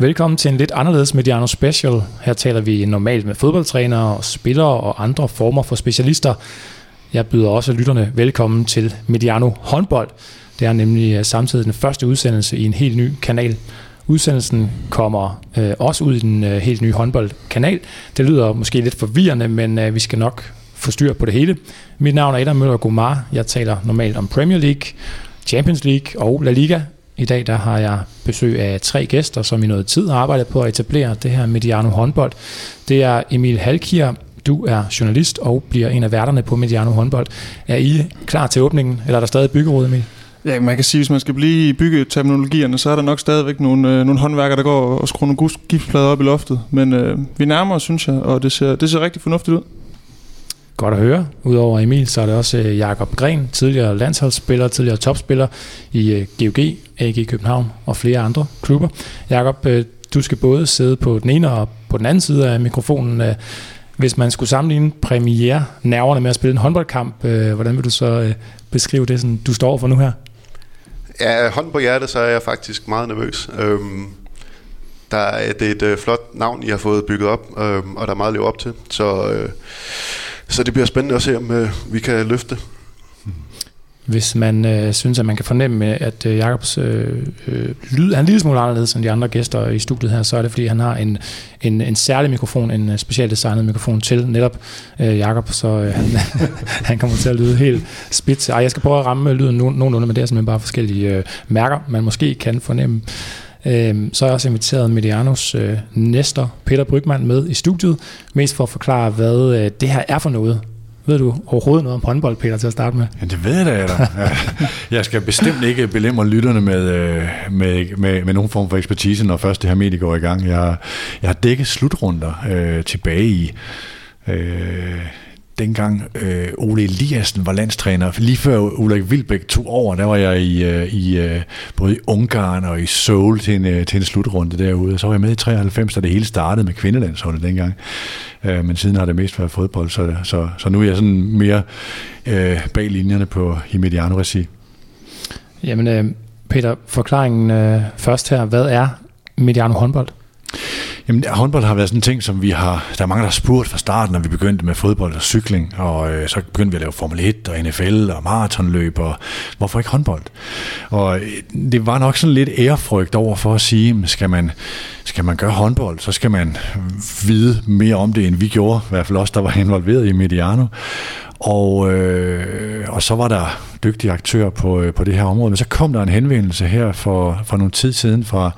Velkommen til en lidt anderledes Mediano Special. Her taler vi normalt med fodboldtrænere og spillere og andre former for specialister. Jeg byder også lytterne velkommen til Mediano håndbold. Det er nemlig øh, samtidig den første udsendelse i en helt ny kanal. Udsendelsen kommer øh, også ud i den øh, helt nye håndboldkanal. Det lyder måske lidt forvirrende, men øh, vi skal nok få styr på det hele. Mit navn er Adam Møller Gomar. Jeg taler normalt om Premier League, Champions League og La Liga. I dag der har jeg besøg af tre gæster, som i noget tid har arbejdet på at etablere det her Mediano håndbold. Det er Emil Halkier, du er journalist og bliver en af værterne på Mediano håndbold. Er I klar til åbningen, eller er der stadig byggerod, Emil? Ja, man kan sige, hvis man skal blive i byggeterminologierne, så er der nok stadigvæk nogle, øh, nogle håndværkere, der går og skruer nogle gipsplader op i loftet. Men øh, vi nærmer os, synes jeg, og det ser, det ser rigtig fornuftigt ud. Godt at høre. Udover Emil, så er det også øh, Jakob Gren, tidligere landsholdsspiller, tidligere topspiller i øh, GOG, AG København og flere andre klubber. Jakob, øh, du skal både sidde på den ene og på den anden side af mikrofonen. Hvis man skulle sammenligne premiere nerverne med at spille en håndboldkamp, hvordan vil du så beskrive det, som du står for nu her? Ja, hånd på hjertet, så er jeg faktisk meget nervøs. Øhm, der er, det er et øh, flot navn, I har fået bygget op, øhm, og der er meget at leve op til. Så, øh, så det bliver spændende at se, om øh, vi kan løfte. Hvis man øh, synes, at man kan fornemme, at øh, Jacobs øh, øh, lyd er en lille smule anderledes end de andre gæster i studiet her, så er det, fordi han har en, en, en særlig mikrofon, en øh, specielt designet mikrofon til netop øh, Jakob, så øh, han, han kommer til at lyde helt spids. Ej, jeg skal prøve at ramme lyden nogenlunde, men det er simpelthen bare forskellige øh, mærker, man måske kan fornemme. Øh, så har jeg også inviteret Medianos øh, næster, Peter Brygman, med i studiet, mest for at forklare, hvad øh, det her er for noget. Ved du overhovedet noget om håndbold, Peter, til at starte med? Ja, det ved jeg da. Jeg skal bestemt ikke belemre lytterne med, øh, med, med, med nogen form for ekspertise, når først det her medie går i gang. Jeg, jeg har dækket slutrunder øh, tilbage i... Øh, dengang øh, Ole Eliassen var landstræner. Lige før Ulrik Vilbæk tog over, der var jeg i, øh, i øh, både i Ungarn og i Seoul til en, øh, til en slutrunde derude. Så var jeg med i 93, da det hele startede med kvindelandsholdet dengang. Øh, men siden har det mest været fodbold, så, så, så nu er jeg sådan mere øh, bag linjerne på i Mediano-regi. Jamen, øh, Peter, forklaringen øh, først her. Hvad er Mediano håndbold? Jamen, håndbold har været sådan en ting, som vi har... Der er mange, der har spurgt fra starten, når vi begyndte med fodbold og cykling, og øh, så begyndte vi at lave Formel 1 og NFL og maratonløb, og hvorfor ikke håndbold? Og øh, det var nok sådan lidt ærefrygt over for at sige, skal man, skal man gøre håndbold, så skal man vide mere om det, end vi gjorde, i hvert fald os, der var involveret i Mediano. Og, øh, og så var der dygtige aktører på, øh, på det her område. Men så kom der en henvendelse her for, for nogle tid siden fra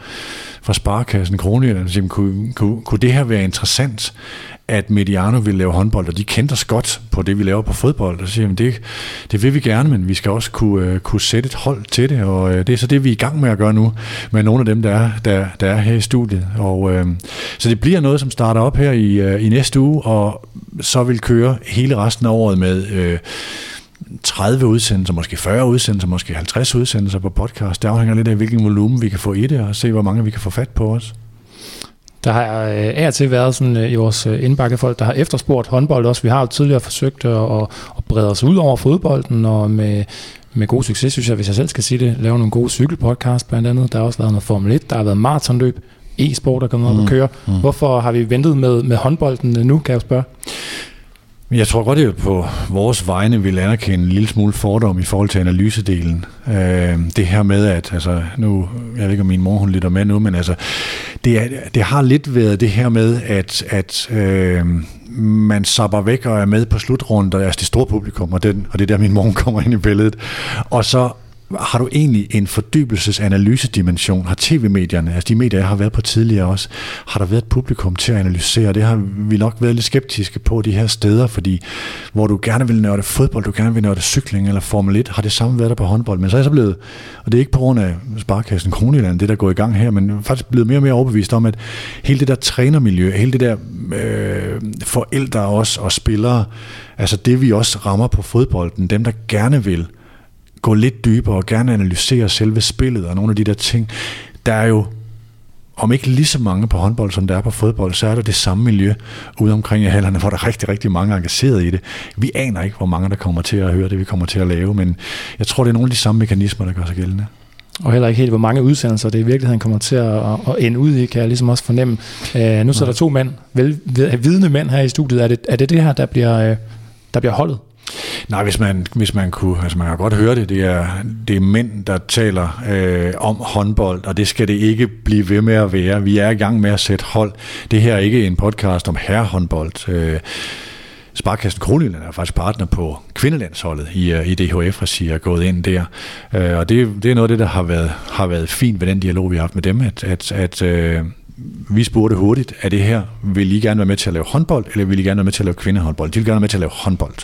fra Sparkassen Kronjylland, og kunne, kunne, kunne det her være interessant, at Mediano ville lave håndbold, og de kendte os godt på det, vi laver på fodbold. Og så siger, det, det vil vi gerne, men vi skal også kunne, uh, kunne sætte et hold til det, og uh, det er så det, vi er i gang med at gøre nu, med nogle af dem, der er, der, der er her i studiet. Og, uh, så det bliver noget, som starter op her i, uh, i næste uge, og så vil køre hele resten af året med... Uh, 30 udsendelser, måske 40 udsendelser, måske 50 udsendelser på podcast. Det afhænger lidt af, hvilken volumen vi kan få i det, og se, hvor mange vi kan få fat på os. Der har øh, af og til været sådan øh, i vores øh, indbakke folk, der har efterspurgt håndbold også. Vi har jo tidligere forsøgt at, at brede os ud over fodbolden, og med, med god succes, synes jeg, hvis jeg selv skal sige det, lave nogle gode cykelpodcast blandt andet. Der har også været noget Formel 1, der har været maratonløb, e-sport, der kommer op mm, og køre. Mm. Hvorfor har vi ventet med, med håndbolden nu, kan jeg spørge? Jeg tror godt, at på vores vegne vil anerkende en lille smule fordom i forhold til analysedelen. Øh, det her med, at altså, nu, jeg ved ikke, om min mor hun lytter med nu, men altså, det, er, det har lidt været det her med, at, at øh, man sapper væk og er med på slutrunden, altså det store publikum, og, den, og det er der, min mor kommer ind i billedet. Og så har du egentlig en fordybelsesanalyse-dimension? Har tv-medierne, altså de medier, jeg har været på tidligere også, har der været et publikum til at analysere? Det har vi nok været lidt skeptiske på de her steder, fordi hvor du gerne vil nørde fodbold, du gerne vil nørde cykling eller Formel 1, har det samme været der på håndbold. Men så er jeg så blevet, og det er ikke på grund af Sparkassen Kronjylland, det der går i gang her, men faktisk blevet mere og mere overbevist om, at hele det der trænermiljø, hele det der øh, forældre også og spillere, altså det vi også rammer på fodbolden, dem der gerne vil, gå lidt dybere og gerne analysere selve spillet og nogle af de der ting. Der er jo om ikke lige så mange på håndbold, som der er på fodbold, så er der det samme miljø ude omkring i hallerne, hvor der er rigtig, rigtig mange engageret i det. Vi aner ikke, hvor mange der kommer til at høre det, vi kommer til at lave, men jeg tror, det er nogle af de samme mekanismer, der gør sig gældende. Og heller ikke helt, hvor mange udsendelser det i virkeligheden kommer til at, at ende ud i, kan jeg ligesom også fornemme. Uh, nu så der to mænd, vel, vidne mænd her i studiet. Er det er det, det her, der bliver, uh, der bliver holdet? Nej, hvis man, hvis man kunne, altså man kan godt høre det, det er, det er mænd, der taler øh, om håndbold, og det skal det ikke blive ved med at være. Vi er i gang med at sætte hold. Det her er ikke en podcast om herrehåndbold. Øh, Sparkassen Kronjylland er faktisk partner på kvindelandsholdet i, øh, i DHF-regi er gået ind der. Øh, og det, det er noget af det, der har været, har været fint ved den dialog, vi har haft med dem, at, at, at øh, vi spurgte hurtigt, er det her, vil I gerne være med til at lave håndbold, eller vil I gerne være med til at lave kvindehåndbold? De vil gerne være med til at lave håndbold.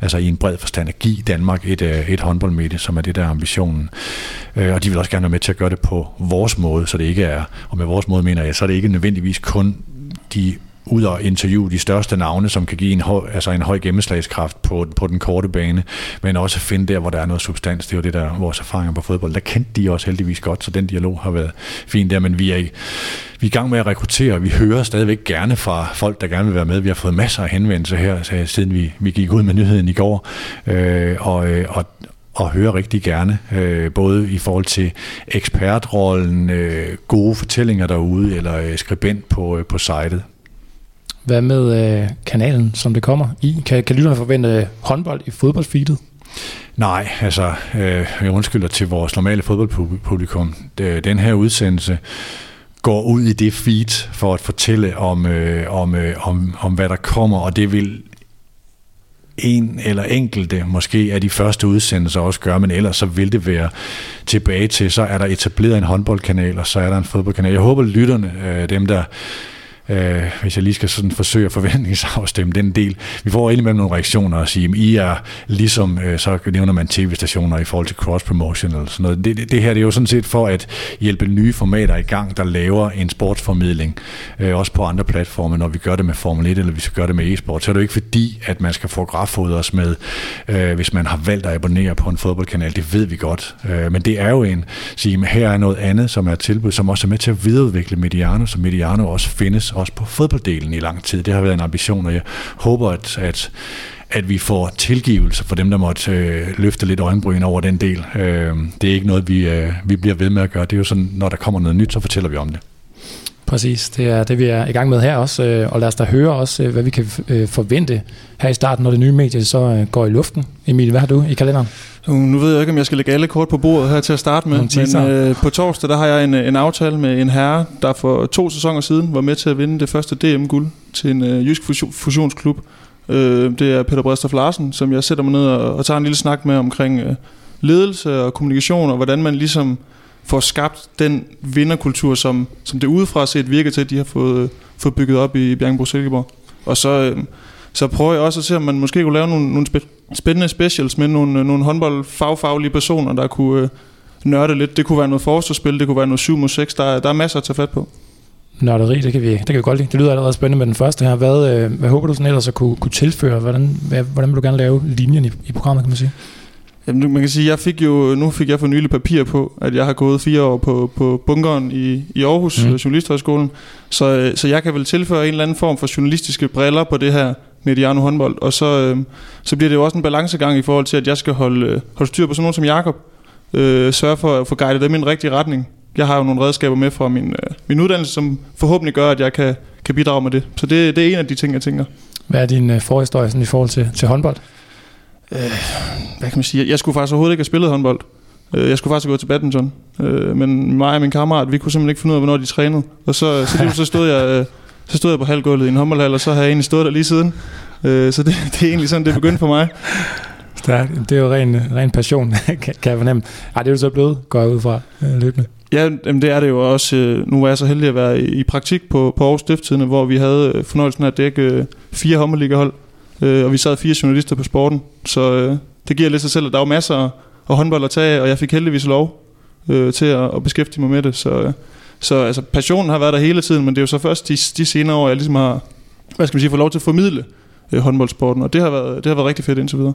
Altså i en bred forstand at give Danmark et, øh, et håndboldmedie, som er det der ambitionen. Øh, og de vil også gerne være med til at gøre det på vores måde, så det ikke er, og med vores måde mener jeg, så er det ikke nødvendigvis kun de ud og interviewe de største navne, som kan give en høj, altså en høj gennemslagskraft på, på den korte bane, men også finde der, hvor der er noget substans. Det er jo det, der vores erfaringer på fodbold. Der kendte de også heldigvis godt, så den dialog har været fin der, men vi er, vi er i gang med at rekruttere, vi hører stadigvæk gerne fra folk, der gerne vil være med. Vi har fået masser af henvendelser her, så siden vi, vi gik ud med nyheden i går, øh, og, øh, og, og høre rigtig gerne, øh, både i forhold til ekspertrollen, øh, gode fortællinger derude, eller øh, skribent på, øh, på sitet. Hvad med øh, kanalen, som det kommer i? Kan, kan lytterne forvente øh, håndbold i fodboldfeedet? Nej, altså, øh, jeg undskylder til vores normale fodboldpublikum. Øh, den her udsendelse går ud i det feed for at fortælle om, øh, om, øh, om, om hvad der kommer, og det vil en eller enkelte måske af de første udsendelser også gøre, men ellers så vil det være tilbage til, så er der etableret en håndboldkanal, og så er der en fodboldkanal. Jeg håber, lytterne, øh, dem der øh, hvis jeg lige skal sådan forsøge at forventningsafstemme den del. Vi får indimellem nogle reaktioner og sige, at I er ligesom, øh, så nævner man tv-stationer i forhold til cross-promotion eller sådan noget. Det, det, det her det er jo sådan set for at hjælpe nye formater i gang, der laver en sportsformidling, øh, også på andre platforme, når vi gør det med Formel 1 eller vi skal gøre det med e-sport. Så er det jo ikke fordi, at man skal få os med, øh, hvis man har valgt at abonnere på en fodboldkanal. Det ved vi godt. Øh, men det er jo en, sige, her er noget andet, som er tilbud, som også er med til at videreudvikle Mediano, så Mediano også findes også på fodbolddelen i lang tid. Det har været en ambition, og jeg håber, at, at at vi får tilgivelse for dem, der måtte øh, løfte lidt øjenbryn over den del. Øh, det er ikke noget, vi, øh, vi bliver ved med at gøre. Det er jo sådan, når der kommer noget nyt, så fortæller vi om det. Præcis, det er det, vi er i gang med her også, øh, og lad os da høre også, øh, hvad vi kan øh, forvente her i starten, når det nye medie så går i luften. Emil, hvad har du i kalenderen? Nu ved jeg ikke, om jeg skal lægge alle kort på bordet her til at starte med, men øh, på torsdag der har jeg en, en aftale med en herre, der for to sæsoner siden var med til at vinde det første DM-guld til en øh, jysk fusionsklub. Øh, det er Peter Bredstof Larsen, som jeg sætter mig ned og, og tager en lille snak med omkring øh, ledelse og kommunikation, og hvordan man ligesom får skabt den vinderkultur, som, som det udefra set virker til, at de har fået, fået bygget op i Bjergbro Silkeborg. Og så, øh, så prøver jeg også at se, om man måske kunne lave nogle, nogle spændende specials med nogle, nogle håndboldfagfaglige personer, der kunne øh, nørde lidt. Det kunne være noget forsvarsspil, det kunne være noget 7 mod 6. Der, der er masser at tage fat på. Nørderi, det kan, vi, det kan vi godt lide. Det lyder allerede spændende med den første her. Hvad, øh, hvad håber du sådan ellers at kunne, kunne tilføre? Hvordan, hvad, hvordan vil du gerne lave linjen i, i programmet, kan man sige? Jamen, man kan sige, jeg fik jo, nu fik jeg for nylig papir på, at jeg har gået fire år på, på bunkeren i, i Aarhus, mm. Journalisthøjskolen. Så, øh, så jeg kan vel tilføre en eller anden form for journalistiske briller på det her Mediano håndbold. Og så, øh, så bliver det jo også en balancegang i forhold til, at jeg skal holde, øh, holde styr på sådan nogen som Jakob. Øh, sørge for at få guidet dem i en rigtig retning. Jeg har jo nogle redskaber med fra min, øh, min uddannelse, som forhåbentlig gør, at jeg kan, kan bidrage med det. Så det, det er en af de ting, jeg tænker. Hvad er din øh, forhistorie sådan, i forhold til, til håndbold? Øh, hvad kan man sige? Jeg skulle faktisk overhovedet ikke have spillet håndbold. Øh, jeg skulle faktisk gå til badminton. Øh, men mig og min kammerat, vi kunne simpelthen ikke finde ud af, hvornår de trænede. Og så, så, så stod jeg... Så stod jeg på halvgulvet i en håndboldhal, og så har jeg egentlig stået der lige siden. Øh, så det, det er egentlig sådan, det begyndte for mig. Stærkt. Det er jo ren, ren passion, kan jeg fornemme. Ej, det er jo så blevet, går jeg ud fra øh, løbende. Ja, jamen det er det jo også. Øh, nu var jeg så heldig at være i praktik på, på Aarhus Stifttidene, hvor vi havde øh, fornøjelsen af at dække fire håndboldligahold. Og vi sad fire journalister på sporten. Så det giver lidt sig selv, at der var masser af håndbold at tage, og jeg fik heldigvis lov til at, at beskæftige mig med det. Så, så altså, passionen har været der hele tiden, men det er jo så først de, de senere år, jeg ligesom har hvad skal man sige, fået lov til at formidle øh, håndboldsporten, og det har, været, det har været rigtig fedt indtil videre.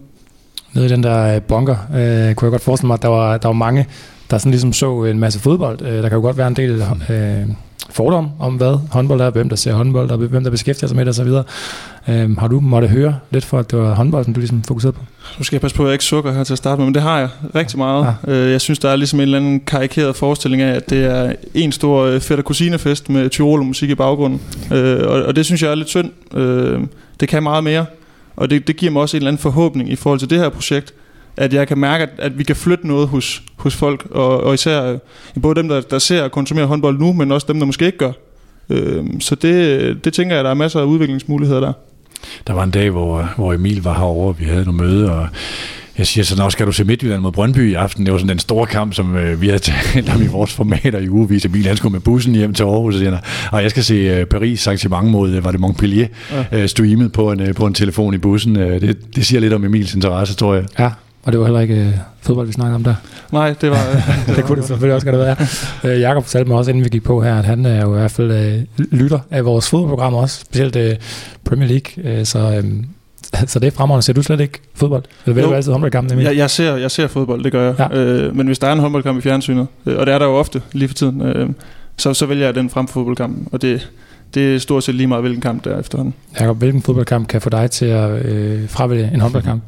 Nede i den der øh, bunker, øh, kunne jeg godt forestille mig, at der var, der var mange, der sådan ligesom så en masse fodbold. Øh, der kan jo godt være en del øh, fordom om, hvad håndbold er, hvem der ser håndbold, og hvem der beskæftiger sig med det osv. Øhm, har du måtte høre lidt for, at det var håndbolden, du ligesom fokuserede på? Nu skal jeg passe på, at jeg ikke sukker her til at starte med, men det har jeg rigtig meget. Ja. Øh, jeg synes, der er ligesom en eller anden karikeret forestilling af, at det er en stor øh, fætter kusinefest med Tyrol musik i baggrunden. Øh, og, og det synes jeg er lidt synd. Det kan meget mere, og det, det giver mig også en eller anden forhåbning i forhold til det her projekt, at jeg kan mærke, at, at vi kan flytte noget hos, hos folk, og, og især både dem, der, der ser og konsumerer håndbold nu, men også dem, der måske ikke gør. Så det, det tænker jeg, at der er masser af udviklingsmuligheder der. Der var en dag, hvor, hvor Emil var herovre, og vi havde nogle møde, og jeg siger så, nå, skal du se Midtjylland mod Brøndby i aften? Det var sådan den store kamp, som øh, vi havde talt om i vores formater i ugevis. Emil, han skulle med bussen hjem til Aarhus, og siger, og jeg skal se øh, Paris Saint-Germain mod, øh, var det Montpellier, ja. øh, streamet på en, øh, på en telefon i bussen. Øh, det, det siger lidt om Emils interesse, tror jeg. Ja, og det var heller ikke øh, fodbold, vi snakkede om der. Nej, det var... det, det kunne det selvfølgelig også godt have været. Øh, Jakob fortalte mig også, inden vi gik på her, at han er jo i hvert fald øh, lytter af vores fodboldprogram også, specielt øh, Premier League. Øh, så, øh, så det er fremragende. Ser du slet ikke fodbold? Eller vil jo, du altid håndboldkampen? Jeg, jeg, ser, jeg ser fodbold, det gør jeg. Ja. Øh, men hvis der er en håndboldkamp i fjernsynet, øh, og det er der jo ofte lige for tiden, øh, så, så vælger jeg den frem for fodboldkampen. Og det, det er stort set lige meget, hvilken kamp der er efterhånden. Jakob, hvilken fodboldkamp kan få dig til at øh, fravælge en håndboldkamp?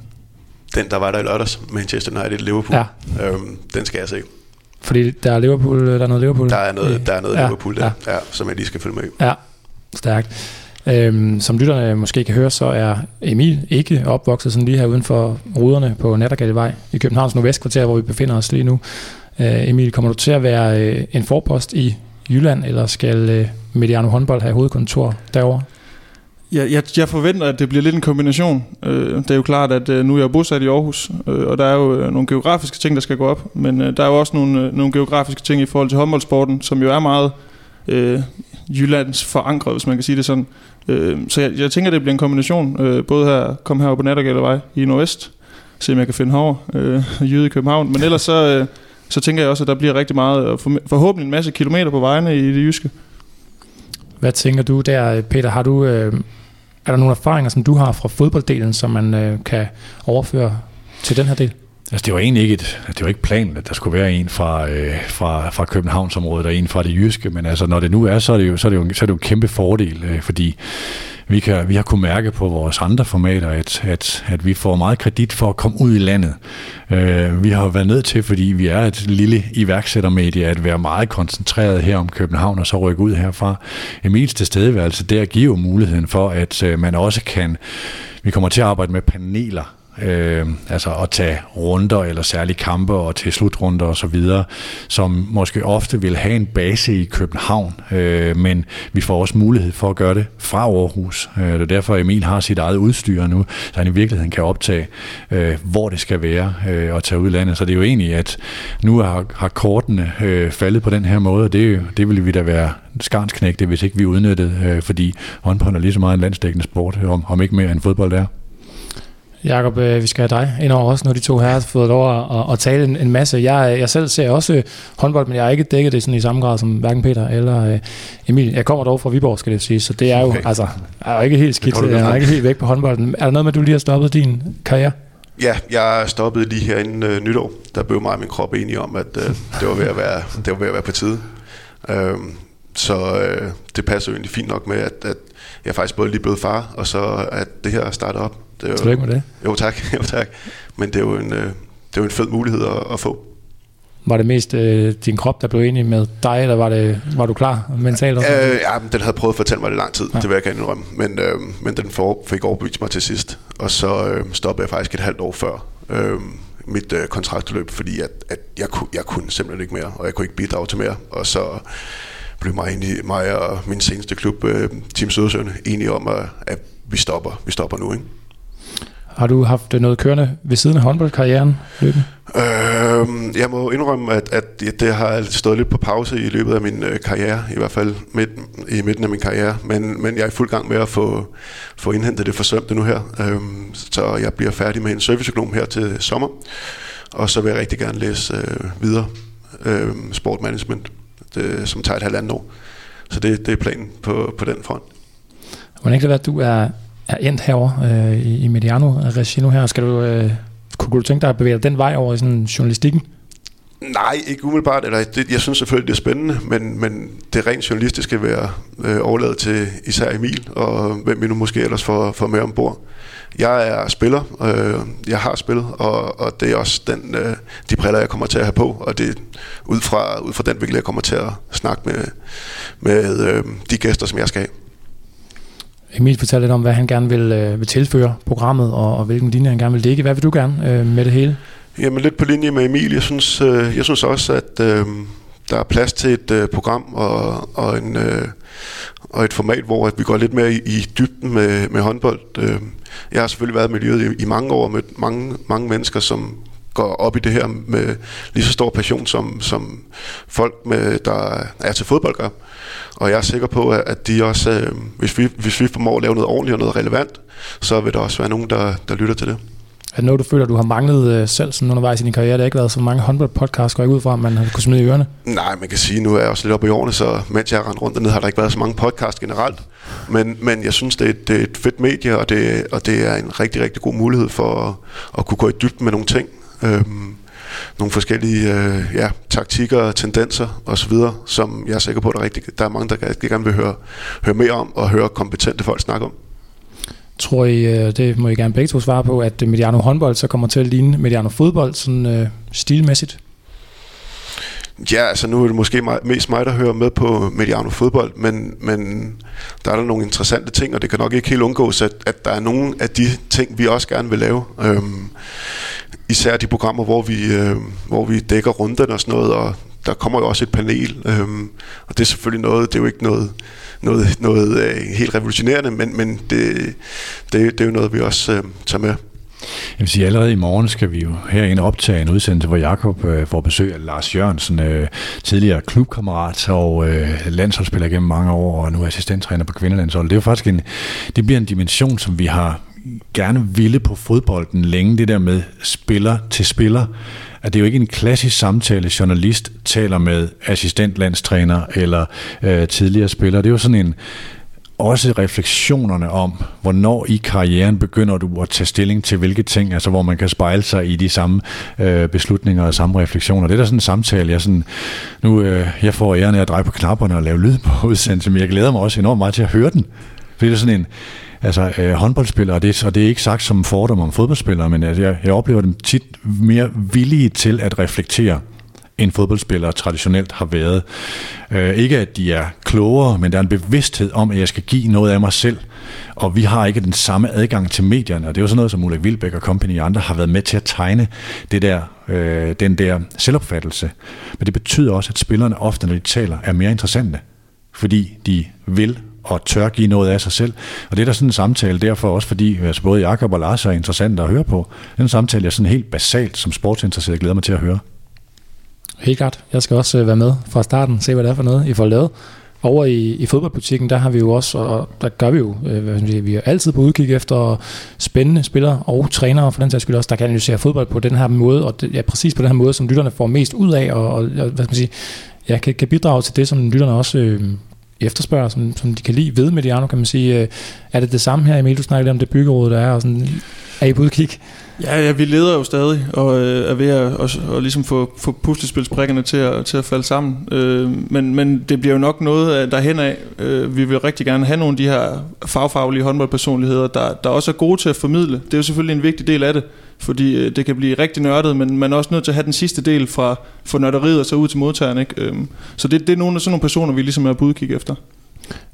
Den, der var der i lørdags, Manchester United-Liverpool, ja. øhm, den skal jeg se. Fordi der er, Liverpool, der er noget Liverpool? Der er noget, der er noget ja, Liverpool der, ja. Ja, som jeg lige skal følge med Ja, stærkt. Øhm, som lytterne måske kan høre, så er Emil ikke opvokset sådan lige her uden for ruderne på Nattergatevej i Københavns Nordvestkvarter, hvor vi befinder os lige nu. Øh, Emil, kommer du til at være øh, en forpost i Jylland, eller skal øh, Mediano håndbold have hovedkontor derovre? Jeg, jeg, jeg forventer, at det bliver lidt en kombination. Øh, det er jo klart, at øh, nu er jeg bosat i Aarhus, øh, og der er jo øh, nogle geografiske ting, der skal gå op, men øh, der er jo også nogle, øh, nogle geografiske ting i forhold til håndboldsporten, som jo er meget øh, Jyllands forankret, hvis man kan sige det sådan. Øh, så jeg, jeg tænker, det bliver en kombination. Øh, både her, kom her på Nattergældevej i Nordvest, se om jeg kan finde herover, øh, Jyde i København, men ellers så, øh, så tænker jeg også, at der bliver rigtig meget, og forhåbentlig en masse kilometer på vejene i det jyske. Hvad tænker du der, Peter? Har du... Øh er der nogle erfaringer, som du har fra fodbolddelen, som man øh, kan overføre til den her del? Altså, det var egentlig ikke, et, det var ikke planen, at der skulle være en fra, øh, fra, fra Københavnsområdet og en fra det jyske, men altså, når det nu er, så er det jo, så er det jo, så er det jo en kæmpe fordel, øh, fordi vi, kan, vi har kunnet mærke på vores andre formater, at, at, at vi får meget kredit for at komme ud i landet. Øh, vi har været nødt til, fordi vi er et lille iværksættermedie, at være meget koncentreret her om København og så rykke ud herfra. Emils tilstedeværelse der giver jo muligheden for, at øh, man også kan vi kommer til at arbejde med paneler øh, altså at tage runder eller særlige kampe og til slutrunder og så videre, som måske ofte vil have en base i København, øh, men vi får også mulighed for at gøre det fra Aarhus. Øh, det er derfor, Emil har sit eget udstyr nu, så han i virkeligheden kan optage, øh, hvor det skal være øh, og tage ud i landet. Så det er jo egentlig, at nu har, har kortene øh, faldet på den her måde, og det, det ville vi da være skarnsknægte, hvis ikke vi udnyttede, øh, fordi håndbold er lige så meget en landsdækkende sport, om, om ikke mere end fodbold er. Jakob, øh, vi skal have dig ind over også, når de to her har fået lov at, at, tale en, en masse. Jeg, jeg selv ser også håndbold, men jeg har ikke dækket det sådan i samme grad som hverken Peter eller uh, Emil. Jeg kommer dog fra Viborg, skal det sige, så det er jo okay. altså, er jo ikke helt skidt. Jeg er ikke helt væk på håndbolden. Er der noget med, at du lige har stoppet din karriere? Ja, jeg stoppede lige her inden uh, nytår. Der blev mig og min krop enige om, at uh, det, var ved at være, det var ved at være på tide. Uh, så uh, det passer jo egentlig fint nok med, at, at jeg faktisk både lige blevet far, og så at det her starter op. Det er jo, Tillykke med det. Jo tak, jo tak. Men det er jo en, øh, det er jo en fed mulighed at, at få. Var det mest øh, din krop, der blev enig med dig, eller var, det, var du klar mentalt? Også? Øh, ja, den havde prøvet at fortælle mig det lang tid, ja. det vil jeg gerne indrømme. Men, øh, men den for, fik overbevist mig til sidst. Og så øh, stoppede jeg faktisk et halvt år før øh, mit øh, kontraktløb, fordi at, at jeg, kunne, jeg kunne simpelthen ikke mere, og jeg kunne ikke bidrage til mere. Og så blev mig, egentlig, mig og min seneste klub, øh, Team Sødersøen, enige om, at, at vi stopper, vi stopper nu. Ikke? Har du haft noget kørende ved siden af håndboldkarrieren løbende? Øh, jeg må indrømme, at, at det har stået lidt på pause i løbet af min øh, karriere, i hvert fald midt, i midten af min karriere, men, men jeg er i fuld gang med at få, få indhentet det forsømte nu her. Øh, så jeg bliver færdig med en serviceøkonom her til sommer, og så vil jeg rigtig gerne læse øh, videre øh, sportmanagement, det, som tager et halvandet år. Så det, det er planen på, på den front. Hvordan kan det være, at du er er endt herover øh, i, i Mediano Regino her. Skal du, øh, kunne du tænke dig at bevæge dig den vej over i sådan journalistikken? Nej, ikke umiddelbart. Eller det, jeg synes selvfølgelig, det er spændende, men, men det rent journalistiske vil jeg øh, overlade til især Emil, og hvem vi nu måske ellers får, får med ombord. Jeg er spiller, øh, jeg har spillet, og, og det er også den, øh, de briller, jeg kommer til at have på, og det er ud fra, ud fra den vinkel, jeg kommer til at snakke med, med øh, de gæster, som jeg skal have. Emil fortalte lidt om, hvad han gerne vil, øh, vil tilføre programmet, og, og hvilken linje han gerne vil ligge. Hvad vil du gerne øh, med det hele? Jamen lidt på linje med Emil. Jeg synes, øh, jeg synes også, at øh, der er plads til et øh, program og, og, en, øh, og et format, hvor at vi går lidt mere i, i dybden med, med håndbold. Øh, jeg har selvfølgelig været i miljøet i, i mange år og mødt mange, mange mennesker, som går op i det her med lige så stor passion, som, som folk, med, der er til fodbold gør. Og jeg er sikker på, at de også, øh, hvis, vi, hvis vi formår at lave noget ordentligt og noget relevant, så vil der også være nogen, der, der lytter til det. Er det noget, du føler, du har manglet øh, selv sådan undervejs i din karriere? Der har ikke været så mange håndboldpodcasts, går ikke ud fra, at man har kunnet smide i ørerne? Nej, man kan sige, nu er jeg også lidt oppe i årene, så mens jeg har rendt rundt dernede, har der ikke været så mange podcasts generelt. Men, men jeg synes, det er, et, det er et fedt medie, og det, og det er en rigtig, rigtig god mulighed for at, at kunne gå i dybden med nogle ting. Øhm, nogle forskellige øh, ja, taktikker, tendenser osv., som jeg er sikker på, at der er, rigtig, der er mange, der gerne vil høre, høre mere om og høre kompetente folk snakke om. Tror I, øh, det må I gerne begge to svare på, at Mediano håndbold så kommer til at ligne Mediano fodbold sådan øh, stilmæssigt? Ja, altså nu er det måske mig, mest mig, der hører med på Mediano fodbold, men, men der er der nogle interessante ting, og det kan nok ikke helt undgås, at, at der er nogle af de ting, vi også gerne vil lave. Øhm, især de programmer, hvor vi, øh, hvor vi dækker runden og sådan noget, og der kommer jo også et panel, øh, og det er selvfølgelig noget, det er jo ikke noget, noget, noget øh, helt revolutionerende, men, men det, det, det er jo noget, vi også øh, tager med. Jeg vil sige, allerede i morgen skal vi jo herinde optage en udsendelse, hvor Jakob øh, får besøg af Lars Jørgensen, øh, tidligere klubkammerat og øh, landsholdsspiller gennem mange år, og nu assistenttræner på kvindelandsholdet. Det er jo faktisk en, det bliver en dimension, som vi har gerne ville på fodbolden længe, det der med spiller til spiller at det er jo ikke en klassisk samtale, journalist taler med assistentlandstræner eller øh, tidligere spiller. Det er jo sådan en, også refleksionerne om, hvornår i karrieren begynder du at tage stilling til hvilke ting, altså hvor man kan spejle sig i de samme øh, beslutninger og samme refleksioner. Det er da sådan en samtale, jeg sådan, nu øh, jeg får æren af at dreje på knapperne og lave lyd på udsendelsen, men jeg glæder mig også enormt meget til at høre den. Fordi det er sådan en, altså øh, håndboldspillere, og det, og det er ikke sagt som fordom om fodboldspillere, men altså, jeg, jeg oplever dem tit mere villige til at reflektere end fodboldspillere traditionelt har været. Øh, ikke at de er klogere, men der er en bevidsthed om, at jeg skal give noget af mig selv, og vi har ikke den samme adgang til medierne, og det er jo sådan noget, som Ulrik Vilbæk og company og andre har været med til at tegne det der, øh, den der selvopfattelse. Men det betyder også, at spillerne ofte, når de taler, er mere interessante, fordi de vil og tør give noget af sig selv. Og det er der sådan en samtale derfor også, fordi altså både Jakob og Lars er interessant at høre på. Den samtale er sådan helt basalt som sportsinteresseret glæder mig til at høre. Helt klart. Jeg skal også øh, være med fra starten, se hvad det er for noget, I får lavet. Over i, i fodboldbutikken, der har vi jo også, og der gør vi jo, øh, sige, vi er altid på udkig efter spændende spillere og trænere, for den sags skyld også, der kan analysere fodbold på den her måde, og det, ja, præcis på den her måde, som lytterne får mest ud af, og, og hvad skal man sige, ja, kan, kan bidrage til det, som lytterne også øh, efterspørger, som, som de kan lide ved Mediano, kan man sige. Øh, er det det samme her, Emil? Du snakker lidt om det byggeråd, der er, og sådan, er I på udkig? Ja, ja, vi leder jo stadig, og øh, er ved at og, og ligesom få, få puslespilsbrikkerne til at, til at falde sammen. Øh, men, men det bliver jo nok noget derhen af. Øh, vi vil rigtig gerne have nogle af de her fagfaglige håndboldpersonligheder, der, der også er gode til at formidle. Det er jo selvfølgelig en vigtig del af det, fordi øh, det kan blive rigtig nørdet, men man er også nødt til at have den sidste del fra, fra nørderiet og så ud til modtageren. Ikke? Øh, så det, det er nogle af sådan nogle personer, vi ligesom er på udkig efter.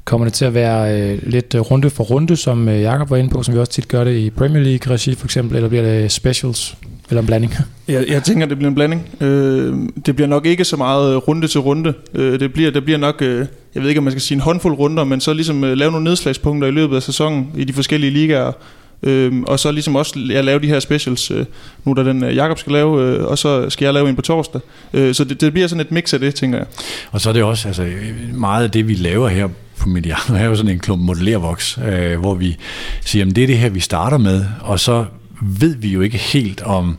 Kommer det til at være øh, lidt øh, runde for runde, som øh, Jakob var inde på, som vi også tit gør det i Premier League-regi for eksempel, eller bliver det specials, eller en blanding? Jeg, jeg tænker, det bliver en blanding. Øh, det bliver nok ikke så meget runde til runde. Øh, det, bliver, det bliver nok, øh, jeg ved ikke, om man skal sige en håndfuld runder, men så ligesom øh, lave nogle nedslagspunkter i løbet af sæsonen i de forskellige ligaer, Øhm, og så ligesom også jeg lave de her specials, øh, nu der den øh, Jakob skal lave, øh, og så skal jeg lave en på torsdag. Øh, så det, det bliver sådan et mix af det, tænker jeg. Og så er det også, altså meget af det vi laver her på Mediano, er jo sådan en klump modellervoks, øh, hvor vi siger, at det er det her, vi starter med, og så ved vi jo ikke helt om,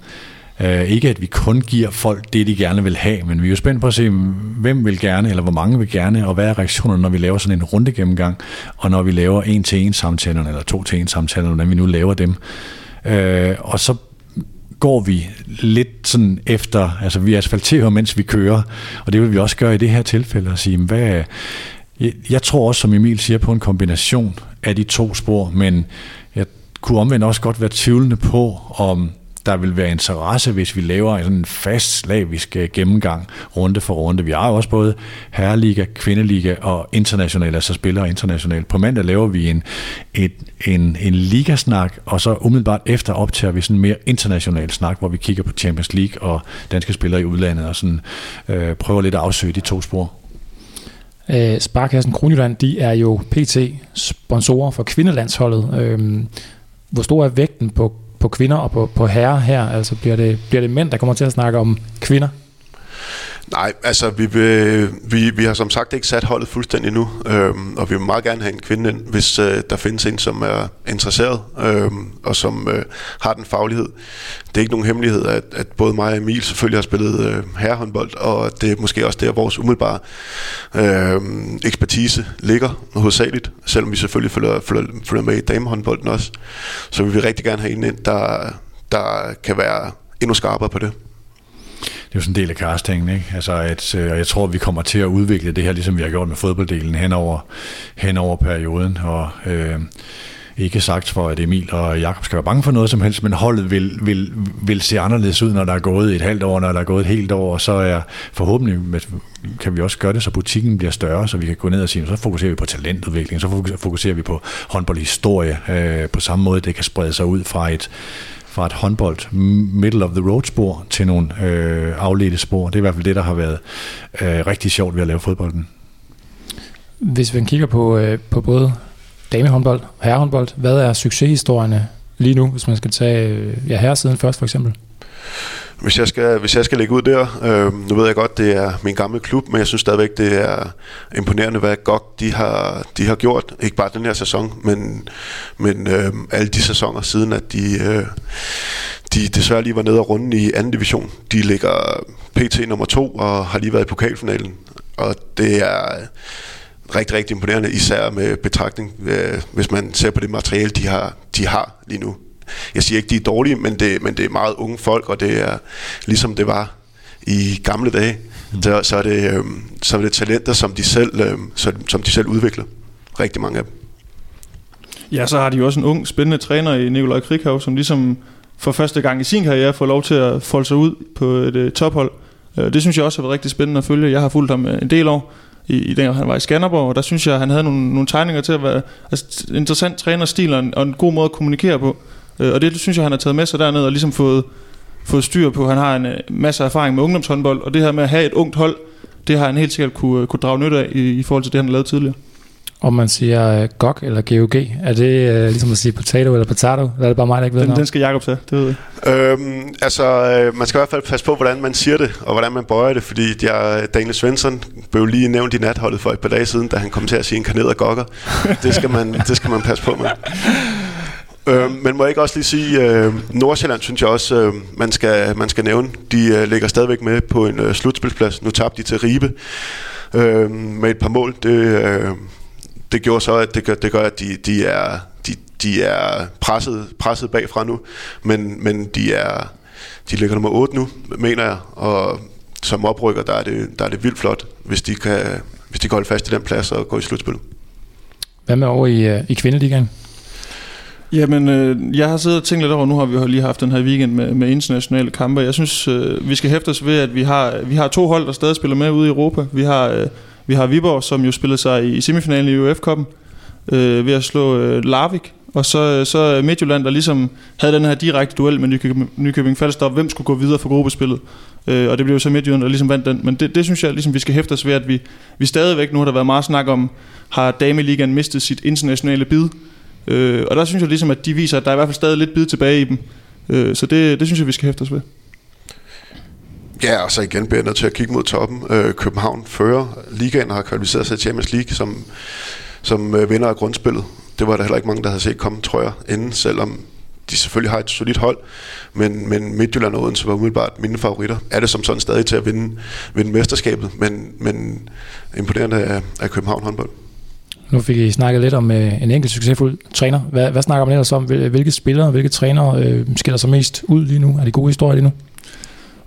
Uh, ikke at vi kun giver folk det, de gerne vil have, men vi er jo spændt på at se, hvem vil gerne, eller hvor mange vil gerne, og hvad er reaktionerne, når vi laver sådan en runde gennemgang, og når vi laver en til en samtaler, eller to til en samtaler, hvordan vi nu laver dem. Øh, og så går vi lidt sådan efter, altså vi asfalterer, mens vi kører, og det vil vi også gøre i det her tilfælde, og sige, hvad, jeg tror også, som Emil siger, på en kombination af de to spor, men jeg kunne omvendt også godt være tvivlende på, om der vil være interesse, hvis vi laver en sådan fast slavisk øh, gennemgang runde for runde. Vi har jo også både herreliga, kvindeliga og internationale, altså spillere internationalt. På mandag laver vi en, et, en, en ligasnak, og så umiddelbart efter optager vi sådan en mere international snak, hvor vi kigger på Champions League og danske spillere i udlandet, og sådan, øh, prøver lidt at afsøge de to spor. Øh, Sparkassen Kronjylland, de er jo PT sponsorer for kvindelandsholdet. Øh, hvor stor er vægten på på kvinder og på, på herrer her? Altså bliver det, bliver det mænd, der kommer til at snakke om kvinder? Nej, altså vi, vil, vi, vi har som sagt ikke sat holdet fuldstændig nu, øhm, og vi vil meget gerne have en kvinde ind, hvis øh, der findes en, som er interesseret øhm, og som øh, har den faglighed. Det er ikke nogen hemmelighed, at, at både mig og Emil selvfølgelig har spillet øh, herrehåndbold, og det er måske også der, vores umiddelbare øh, ekspertise ligger hovedsageligt, selvom vi selvfølgelig følger, følger, følger med i damehåndbolden også. Så vi vil rigtig gerne have en ind, der, der kan være endnu skarpere på det det er jo sådan en del af castingen, ikke? Altså, at, øh, og jeg tror, at vi kommer til at udvikle det her, ligesom vi har gjort med fodbolddelen hen over, hen over perioden, og øh, ikke sagt for, at Emil og Jakob skal være bange for noget som helst, men holdet vil, vil, vil se anderledes ud, når der er gået et halvt år, når der er gået et helt år, og så er forhåbentlig kan vi også gøre det, så butikken bliver større, så vi kan gå ned og sige, så fokuserer vi på talentudvikling, så fokuserer vi på håndboldhistorie, øh, på samme måde, det kan sprede sig ud fra et, fra et håndbold middle of the road spor til nogle øh, afledte spor. Det er i hvert fald det, der har været øh, rigtig sjovt ved at lave fodbolden. Hvis vi kigger på, øh, på både damehåndbold og herrehåndbold, hvad er succeshistorierne lige nu, hvis man skal tage øh, ja, herresiden først for eksempel? Hvis jeg skal, hvis jeg skal lægge ud der, øh, nu ved jeg godt, det er min gamle klub, men jeg synes stadigvæk, det er imponerende, hvad godt de har, de har gjort. Ikke bare den her sæson, men, men øh, alle de sæsoner siden, at de, øh, de desværre lige var nede og runde i anden division. De ligger PT nummer to og har lige været i pokalfinalen. Og det er rigtig, rigtig imponerende, især med betragtning, øh, hvis man ser på det materiale, de har, de har lige nu jeg siger ikke, de er dårlige, men det, men det er meget unge folk, og det er ligesom det var i gamle dage. Mm. Så, så, er det, øh, så er det talenter, som de selv, øh, som de selv udvikler. Rigtig mange af dem. Ja, så har de jo også en ung, spændende træner i Nikolaj Krikhav, som ligesom for første gang i sin karriere får lov til at folde sig ud på et uh, tophold. Uh, det synes jeg også har været rigtig spændende at følge. Jeg har fulgt ham en del år i, i den, han var i Skanderborg, og der synes jeg, at han havde nogle, nogle tegninger til at være altså, interessant trænerstil og en, og en god måde at kommunikere på. Øh, og det synes jeg, han har taget med sig derned og ligesom fået, fået styr på. Han har en øh, masse erfaring med ungdomshåndbold, og det her med at have et ungt hold, det har han helt sikkert kunne, kunne drage nytte af i, i forhold til det, han har lavet tidligere. Om man siger uh, GOG eller GOG, er det uh, ligesom at sige potato eller potato? Eller er det bare mig, der ikke ved den, den skal Jacob tage, det ved jeg. Øhm, altså, øh, man skal i hvert fald passe på, hvordan man siger det, og hvordan man bøjer det, fordi jeg, Daniel Svensson blev lige nævnt i natholdet for et par dage siden, da han kom til at sige og gokker. det, skal man, det skal man passe på med. Øh, men må jeg ikke også lige sige, øh, Nordsjælland synes jeg også, øh, man, skal, man skal nævne. De øh, ligger stadigvæk med på en øh, slutspilsplads. Nu tabte de til Ribe øh, med et par mål. Det, øh, det gjorde så, at det gør, det gør at de, de er, de, de er presset, presset bagfra nu, men, men de er de ligger nummer 8 nu, mener jeg, og som oprykker, der er det, der er det vildt flot, hvis de kan, hvis de kan holde fast i den plads og gå i slutspil. Hvad med over i, øh, i kvindeligaen? Jamen, øh, jeg har siddet og tænkt lidt over, nu har vi lige haft den her weekend med, med internationale kampe. Jeg synes, øh, vi skal hæfte os ved, at vi har, vi har to hold, der stadig spiller med ude i Europa. Vi har, øh, vi har Viborg, som jo spillede sig i, semifinalen i UF-koppen øh, ved at slå øh, Larvik. Og så, øh, så Midtjylland, der ligesom havde den her direkte duel med Nykøbing, Nykøbing Falster, hvem skulle gå videre for gruppespillet. Øh, og det blev jo så Midtjylland, der ligesom vandt den. Men det, det synes jeg, ligesom, vi skal hæfte os ved, at vi, vi stadigvæk, nu har der været meget snak om, har Dameligaen mistet sit internationale bid. Øh, og der synes jeg ligesom, at de viser, at der er i hvert fald stadig lidt bid tilbage i dem. Øh, så det, det synes jeg, vi skal hæfte os ved. Ja, og så igen bliver jeg nødt til at kigge mod toppen. Øh, København fører ligaen og har kvalificeret sig til Champions League som, som øh, vinder af grundspillet. Det var der heller ikke mange, der havde set komme, tror jeg, inden, selvom de selvfølgelig har et solidt hold, men, men Midtjylland og Odense var umiddelbart mine favoritter. Er det som sådan stadig til at vinde, vinde mesterskabet, men, men imponerende af, af København håndbold. Nu fik I snakket lidt om øh, en enkelt succesfuld træner. Hvad, hvad snakker man ellers om? Hvilke spillere, hvilke trænere øh, skiller sig mest ud lige nu? Er det gode historier lige nu?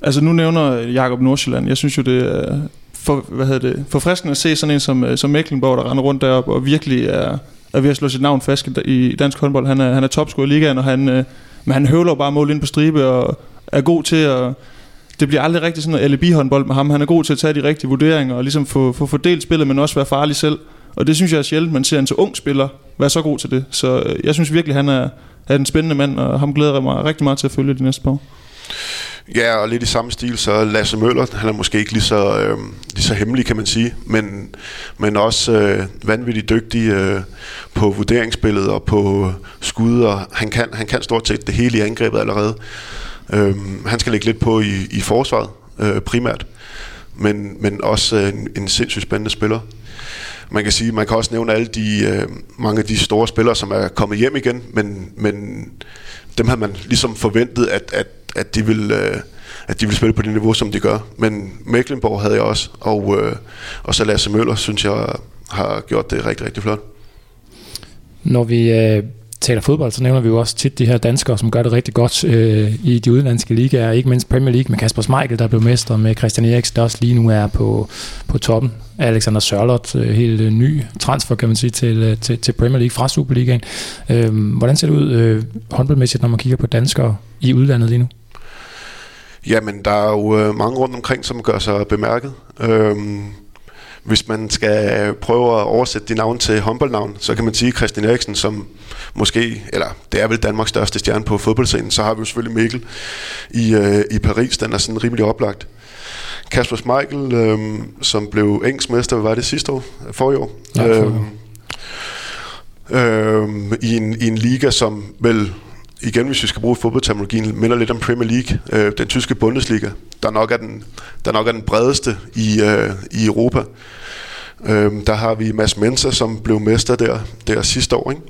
Altså nu nævner Jakob Nordsjælland. Jeg synes jo, det er for, hvad hedder det, forfriskende at se sådan en som, øh, som Mecklenburg, der render rundt deroppe og virkelig er, er ved at slå sit navn fast i dansk håndbold. Han er, han er topscorer i ligaen, og han, øh, men han høvler bare mål ind på stribe og er god til at... Det bliver aldrig rigtig sådan noget alibi-håndbold med ham. Han er god til at tage de rigtige vurderinger og ligesom få, få fordelt spillet, men også være farlig selv. Og det synes jeg er sjældent, man ser en så ung spiller være så god til det. Så øh, jeg synes virkelig, han er, er en spændende mand, og ham glæder jeg mig rigtig meget til at følge de næste par år. Ja, og lidt i samme stil, så Lasse Møller, han er måske ikke lige så, øh, lige så hemmelig, kan man sige, men, men også øh, vanvittigt dygtig øh, på vurderingsspillet og på skud, og han kan, han kan stort set det hele i angrebet allerede. Øh, han skal lægge lidt på i, i forsvaret, øh, primært, men, men også øh, en, en sindssygt spændende spiller. Man kan sige, man kan også nævne alle de øh, mange af de store spillere, som er kommet hjem igen, men, men dem havde man ligesom forventet, at, at at de vil, øh, at de vil spille på det niveau, som de gør. Men Mecklenborg havde jeg også, og, øh, og så Lasse Møller, synes jeg, har gjort det rigtig, rigtig flot. Når vi øh, taler fodbold, så nævner vi jo også tit de her danskere, som gør det rigtig godt øh, i de udenlandske ligaer, ikke mindst Premier League med Kasper Schmeichel, der blev mester, med Christian Eriksen, der også lige nu er på, på toppen. Alexander Sørloth, øh, helt øh, ny transfer, kan man sige, til, øh, til, til Premier League fra Superligaen. Øh, hvordan ser det ud øh, håndboldmæssigt, når man kigger på danskere i udlandet lige nu? Jamen, der er jo øh, mange rundt omkring, som gør sig bemærket. Øhm, hvis man skal prøve at oversætte de navn til håndboldnavn, så kan man sige Christian Eriksen, som måske, eller det er vel Danmarks største stjerne på fodboldscenen, så har vi jo selvfølgelig Mikkel i, øh, i Paris, den er sådan rimelig oplagt. Kasper Schmeichel, øh, som blev engelsk mester, hvad var det sidste år? Forrige år? Ja, for øh, øh, i, en, I en liga, som vel igen, hvis vi skal bruge fodboldterminologien, minder lidt om Premier League, øh, den tyske Bundesliga, der nok er den, der nok er den bredeste i, øh, i Europa. Øh, der har vi Mads Mensa, som blev mester der, der sidste år. Ikke?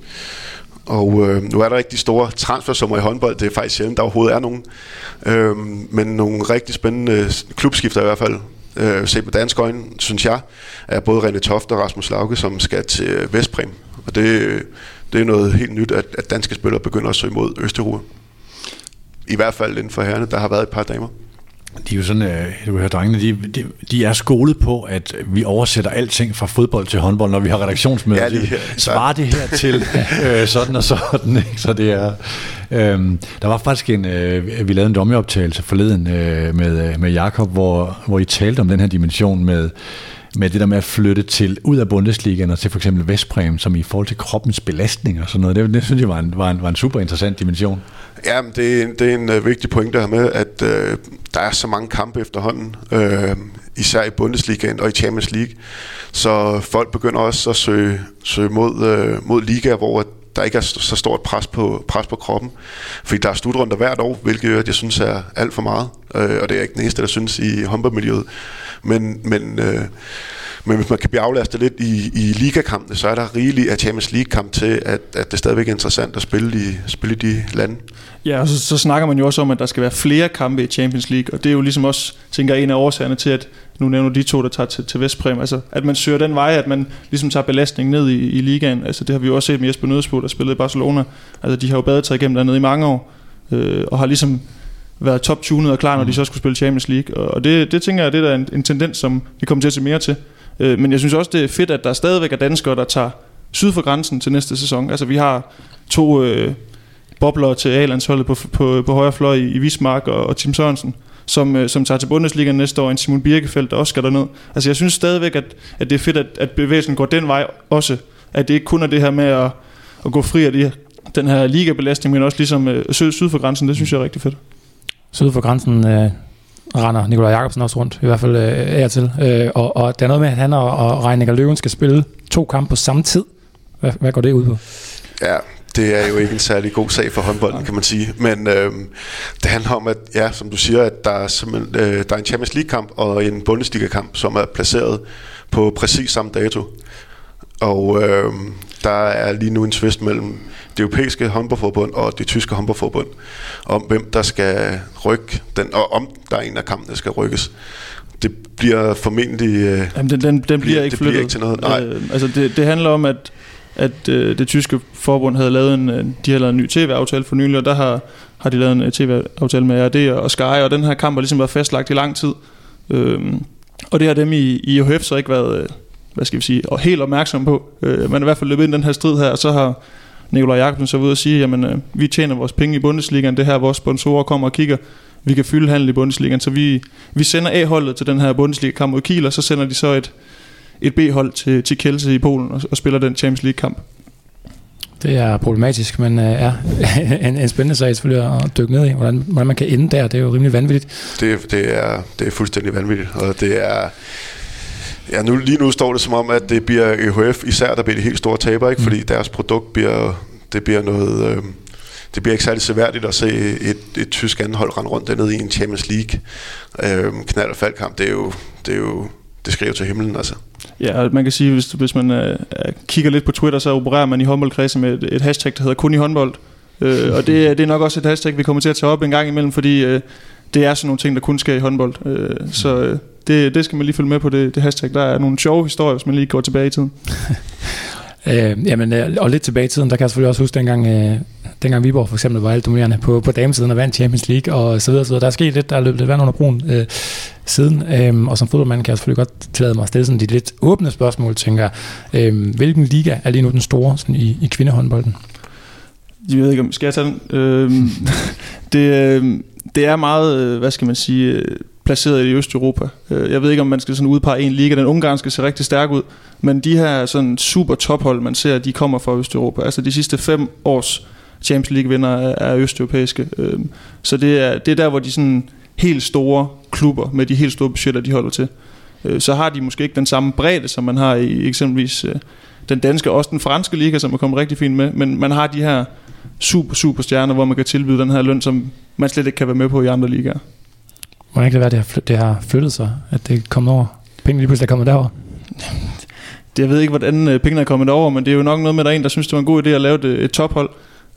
Og øh, nu er der ikke de store transfersummer i håndbold, det er faktisk sjældent, der overhovedet er nogen. Øh, men nogle rigtig spændende klubskifter i hvert fald. Øh, set med dansk øjne, synes jeg, er både René Toft og Rasmus Lauke, som skal til Vestprim. Og det, det er noget helt nyt, at, at danske spillere begynder at søge mod Østeuropa. I hvert fald inden for herrene, der har været et par damer. De er jo sådan, øh, du hører drengene, de, de, de er skolet på, at vi oversætter alting fra fodbold til håndbold, når vi har redaktionsmøder. Ja. Svarer det her til øh, sådan og sådan, ikke? Så det er... Øh, der var faktisk en, øh, vi lavede en dommeoptagelse forleden øh, med, med Jakob, hvor, hvor I talte om den her dimension med, med det der med at flytte til ud af Bundesligaen og til for eksempel Vestpræm, som i forhold til kroppens belastning og sådan noget. Det, det synes jeg var en, var en, var en super interessant dimension. Ja, det, det er en uh, vigtig pointe her med, at uh, der er så mange kampe efterhånden, uh, især i Bundesligaen og i Champions League. Så folk begynder også at søge, søge mod, uh, mod ligaer, hvor der ikke er så stort pres på, pres på kroppen. Fordi der er slutrunder hvert år, hvilket jeg synes er alt for meget. Øh, og det er ikke den eneste, der synes i håndboldmiljøet. Men, men, øh, men hvis man kan blive aflastet lidt i, i ligakampene, så er der rigeligt af Champions League-kamp til, at, at det stadigvæk er interessant at spille i, spille i de lande. Ja, og så, så snakker man jo også om, at der skal være flere kampe i Champions League, og det er jo ligesom også, tænker jeg, en af årsagerne til, at nu nævner de to, der tager til, til Vestpræm, altså at man søger den vej, at man ligesom tager belastning ned i, i ligaen. Altså det har vi jo også set med Jesper Nødesbo, der spillede i Barcelona. Altså de har jo badet sig igennem dernede i mange år, øh, og har ligesom været top-tunet og klar, når mm. de så skulle spille Champions League. Og det, det tænker jeg, det er en, en tendens, som vi kommer til at se mere til. Øh, men jeg synes også, det er fedt, at der stadigvæk er danskere, der tager syd for grænsen til næste sæson. Altså vi har to øh, bobler til A-landsholdet på, på, på højre fløj i, i Vismark og, og Tim Sørensen, som, øh, som tager til Bundesliga næste år, en Simon Birkefeldt, der også skal derned. Altså jeg synes stadigvæk, at, at det er fedt, at, at bevægelsen går den vej også. At det ikke kun er det her med at, at gå fri af de, den her ligabelastning, men også ligesom øh, syd, syd for grænsen. Det synes jeg er rigtig fedt syd for grænsen øh, render Nikolaj Jacobsen også rundt, i hvert fald øh, er til. Øh, og, og der er noget med, at han og, og Reininger Løven skal spille to kampe på samme tid. Hvad, hvad går det ud på? Ja, det er jo ikke en særlig god sag for håndbolden, kan man sige. Men øh, det handler om, at ja, som du siger, at der er, øh, der er en Champions League-kamp og en Bundesliga-kamp, som er placeret på præcis samme dato. Og øh, der er lige nu en tvist mellem det europæiske håndboldforbund og det tyske håndboldforbund om, hvem der skal rykke den, og om der er en af kampene, der skal rykkes. det bliver formentlig... Øh, Jamen, den, den, den bliver, ikke det flyttet. Bliver ikke til noget. Nej. Øh, altså, det, det handler om, at, at øh, det tyske forbund havde lavet en, øh, de havde lavet en ny tv-aftale for nylig, og der har, har de lavet en øh, tv-aftale med RD og Sky, og den her kamp har ligesom været fastlagt i lang tid. Øh, og det har dem i, i IHF så ikke været, øh, hvad skal vi sige, og helt opmærksom på. Øh, man er i hvert fald løbet ind i den her strid her, og så har Nikolaj Jakobsen så ud og sige, jamen øh, vi tjener vores penge i Bundesligaen, det her vores sponsorer kommer og kigger, vi kan fylde handel i Bundesligaen, så vi, vi sender A-holdet til den her Bundesliga-kamp mod Kiel, og så sender de så et, et B-hold til, til Kielse i Polen og, og spiller den Champions League-kamp. Det er problematisk, men uh, ja, en, en spændende sag selvfølgelig at dykke ned i. Hvordan, hvordan man kan ende der, det er jo rimelig vanvittigt. Det, det, er, det er fuldstændig vanvittigt, og det er... Ja, nu, lige nu står det som om, at det bliver EHF især, der bliver de helt store taber, ikke? Mm. fordi deres produkt bliver, det bliver noget... Øh, det bliver ikke særlig seværdigt at se et, et tysk anhold rende rundt dernede i en Champions League øh, knald- og faldkamp. Det er jo, det er jo det skriver til himlen, altså. Ja, man kan sige, hvis, hvis man uh, kigger lidt på Twitter, så opererer man i håndboldkredse med et, et hashtag, der hedder kun i håndbold. Uh, og det, det er nok også et hashtag, vi kommer til at tage op en gang imellem, fordi uh, det er sådan nogle ting, der kun sker i håndbold. Uh, så uh, det, det skal man lige følge med på, det, det hashtag. Der er nogle sjove historier, hvis man lige går tilbage i tiden. Øh, jamen, øh, og lidt tilbage i tiden, der kan jeg selvfølgelig også huske, dengang, øh, dengang Viborg for eksempel var alt dominerende på, på damesiden og vandt Champions League og så videre, så videre. Der er sket lidt, der er løbet lidt vand under broen øh, siden, øh, og som fodboldmand kan jeg selvfølgelig godt tillade mig at stille sådan de lidt åbne spørgsmål, tænker øh, Hvilken liga er lige nu den store sådan i, i kvindehåndbolden? Jeg ved ikke, om skal jeg tage den? Øh, det, øhm, det er meget, øh, hvad skal man sige, øh, placeret i Østeuropa. Øh, jeg ved ikke, om man skal sådan udpege en liga. Den ungarske ser rigtig stærk ud, men de her sådan super tophold, man ser, de kommer fra Østeuropa. Altså de sidste fem års Champions League vinder er østeuropæiske. Øh, så det er, det er der, hvor de sådan helt store klubber med de helt store budgetter, de holder til. Øh, så har de måske ikke den samme bredde, som man har i eksempelvis den danske, også den franske liga, som er kommet rigtig fint med, men man har de her super, super stjerner, hvor man kan tilbyde den her løn, som man slet ikke kan være med på i andre ligaer. Hvordan kan det være, det har, det har flyttet sig, at det er kommet over? Pengene lige pludselig er kommet derover? Jeg ved ikke, hvordan øh, pengene er kommet over, men det er jo nok noget med, der er en, der synes, det var en god idé at lave et, et tophold.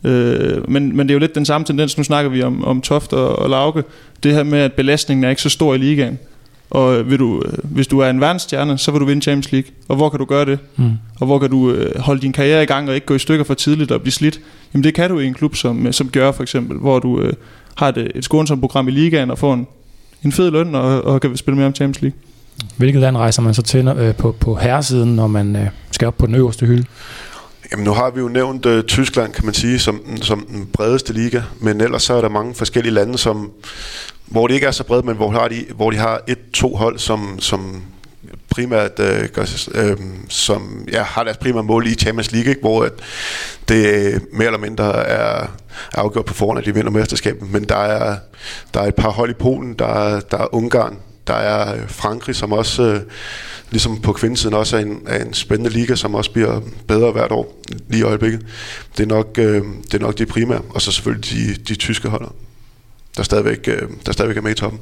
Øh, men, men det er jo lidt den samme tendens, nu snakker vi om, om Toft og, og Lauke, det her med, at belastningen er ikke så stor i ligaen. Og vil du, øh, hvis du er en verdensstjerne, så vil du vinde Champions League. Og hvor kan du gøre det? Mm. Og hvor kan du øh, holde din karriere i gang og ikke gå i stykker for tidligt og blive slidt? Jamen det kan du i en klub som, som gør for eksempel, hvor du øh, har et, et skånsomt program i ligaen og får en, en fed løn og, og kan spille med om Champions League. Hvilket land rejser man så til øh, på, på herresiden, når man øh, skal op på den øverste hylde? Jamen nu har vi jo nævnt øh, Tyskland, kan man sige, som, som den bredeste liga, men ellers så er der mange forskellige lande, som, hvor det ikke er så bredt, men hvor, har de, hvor de har et-to hold, som, som primært øh, gør, øh, som ja, har deres primære mål i Champions League, ikke? hvor at det øh, mere eller mindre er afgjort på forhånd, at de vinder mesterskabet. Men der er, der er et par hold i Polen, der er, der er Ungarn, der er øh, Frankrig, som også, øh, ligesom på kvindesiden, også er en, er en spændende liga, som også bliver bedre hvert år, lige i øjeblikket. Det er nok, øh, det er nok de primære, og så selvfølgelig de, de tyske holder, der stadigvæk, øh, der stadigvæk er med i toppen.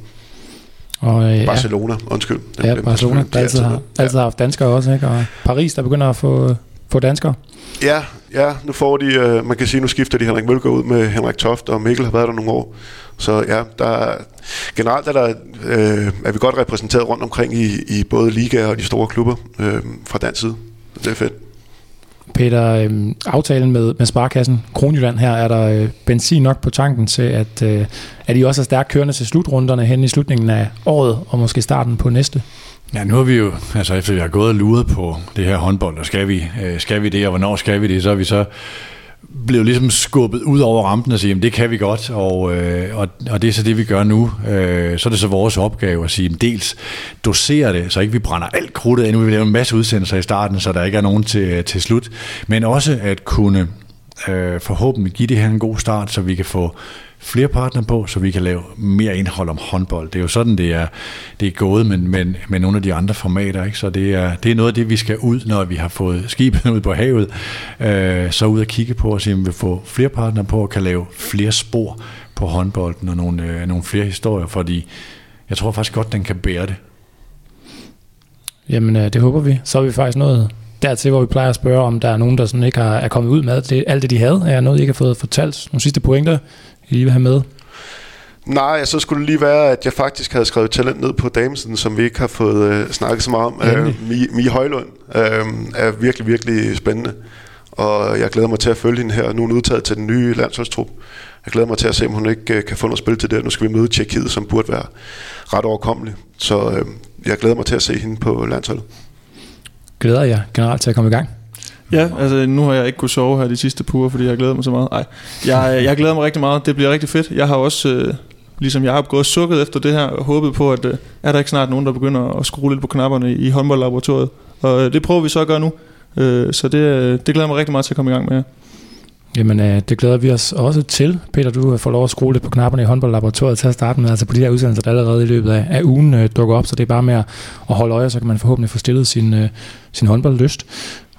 Og, øh, Barcelona, undskyld. Ja, Barcelona, der altid har, altid har haft danskere også, ikke? Og Paris, der begynder at få, få danskere. Ja, ja, nu får de, øh, man kan sige, nu skifter de Henrik Mølgaard ud med Henrik Toft, og Mikkel har været der nogle år. Så ja, der, generelt er, der, øh, er vi godt repræsenteret rundt omkring i, i både ligaer og de store klubber øh, fra dansk side. Det er fedt. Peter, øh, aftalen med, med Sparkassen Kronjylland her, er der øh, benzin nok på tanken til, at, øh, at I også er stærkt kørende til slutrunderne hen i slutningen af året, og måske starten på næste? Ja, nu har vi jo, altså efter vi har gået og luret på det her håndbold, og skal vi, øh, skal vi det, og hvornår skal vi det, så har vi så blev ligesom skubbet ud over rampen og sige, det kan vi godt, og, øh, og, og det er så det, vi gør nu. Øh, så er det så vores opgave at sige, at dels dosere det, så ikke vi brænder alt krudtet ind. Vi vil en masse udsendelser i starten, så der ikke er nogen til, til slut. Men også at kunne øh, forhåbentlig give det her en god start, så vi kan få flere partnere på, så vi kan lave mere indhold om håndbold. Det er jo sådan, det er, det er gået med, med, med nogle af de andre formater. Ikke? Så det er, det er noget af det, vi skal ud, når vi har fået skibet ud på havet. Øh, så ud og kigge på og se, om vi får flere partnere på og kan lave flere spor på håndbolden og nogle, øh, nogle flere historier, fordi jeg tror faktisk godt, den kan bære det. Jamen, øh, det håber vi. Så er vi faktisk nået dertil, hvor vi plejer at spørge, om der er nogen, der sådan ikke har, er kommet ud med det, alt det, de havde. Er noget, I ikke har fået fortalt? Nogle sidste pointer, i lige vil have med? Nej, så skulle det lige være, at jeg faktisk havde skrevet talent ned på damesen, som vi ikke har fået øh, snakket så meget om. Øh, Mie, Mie Højlund øh, er virkelig, virkelig spændende. Og jeg glæder mig til at følge hende her. Nu er hun udtaget til den nye landsholdstrup. Jeg glæder mig til at se, om hun ikke øh, kan få noget spil til det. Nu skal vi møde Tjekkiet, som burde være ret overkommelig. Så øh, jeg glæder mig til at se hende på landsholdet. Glæder jeg generelt til at komme i gang? Ja, altså nu har jeg ikke kunnet sove her de sidste par uger, fordi jeg glæder mig så meget. Nej, jeg, jeg glæder mig rigtig meget. Det bliver rigtig fedt. Jeg har også, øh, ligesom jeg har gået sukket efter det her, og håbet på, at øh, er der ikke snart nogen, der begynder at skrue lidt på knapperne i håndboldlaboratoriet. Og øh, det prøver vi så at gøre nu. Øh, så det, øh, det glæder mig rigtig meget til at komme i gang med. Jamen, øh, det glæder vi os også til. Peter, du får lov at skrue lidt på knapperne i håndboldlaboratoriet til at starte med, altså på de her udsendelser, der allerede i løbet af, af ugen øh, dukker op, så det er bare med at, at holde øje, så kan man forhåbentlig få stillet sin, øh, sin håndboldlyst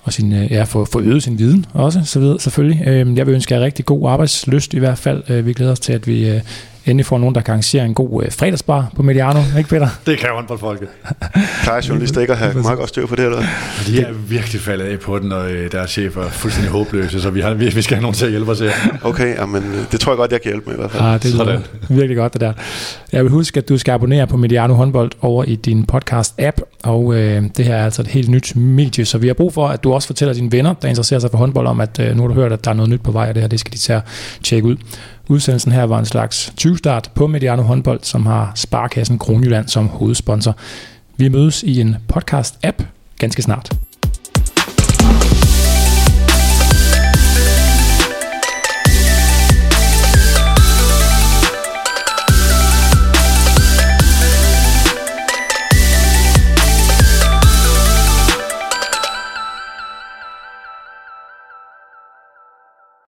og sin, øh, ja, få, få øget sin viden også, så videre, selvfølgelig. Øhm, jeg vil ønske jer rigtig god arbejdslyst i hvert fald. Øh, vi glæder os til, at vi øh, endelig får nogen, der kan arrangere en god øh, fredagsbar på Mediano, ikke Peter? Det kan håndboldfolket. Plejer journalister ikke at have meget godt styr på det, eller De er virkelig faldet af på den, og øh, deres chef er fuldstændig håbløse, så vi, har, vi, vi skal have nogen til at hjælpe os her. Okay, ja, men øh, det tror jeg godt, jeg kan hjælpe med i hvert fald. Ah, det er Sådan. virkelig godt, det der. Jeg vil huske, at du skal abonnere på Mediano håndbold over i din podcast-app, og øh, det her er altså et helt nyt medie, så vi har brug for, at du også fortæller dine venner, der interesserer sig for håndbold, om at øh, nu har du hørt, at der er noget nyt på vej, og det her, det skal de tage tjekke ud. Udsendelsen her var en slags 20-start på Mediano håndbold, som har Sparkassen Kronjylland som hovedsponsor. Vi mødes i en podcast-app ganske snart.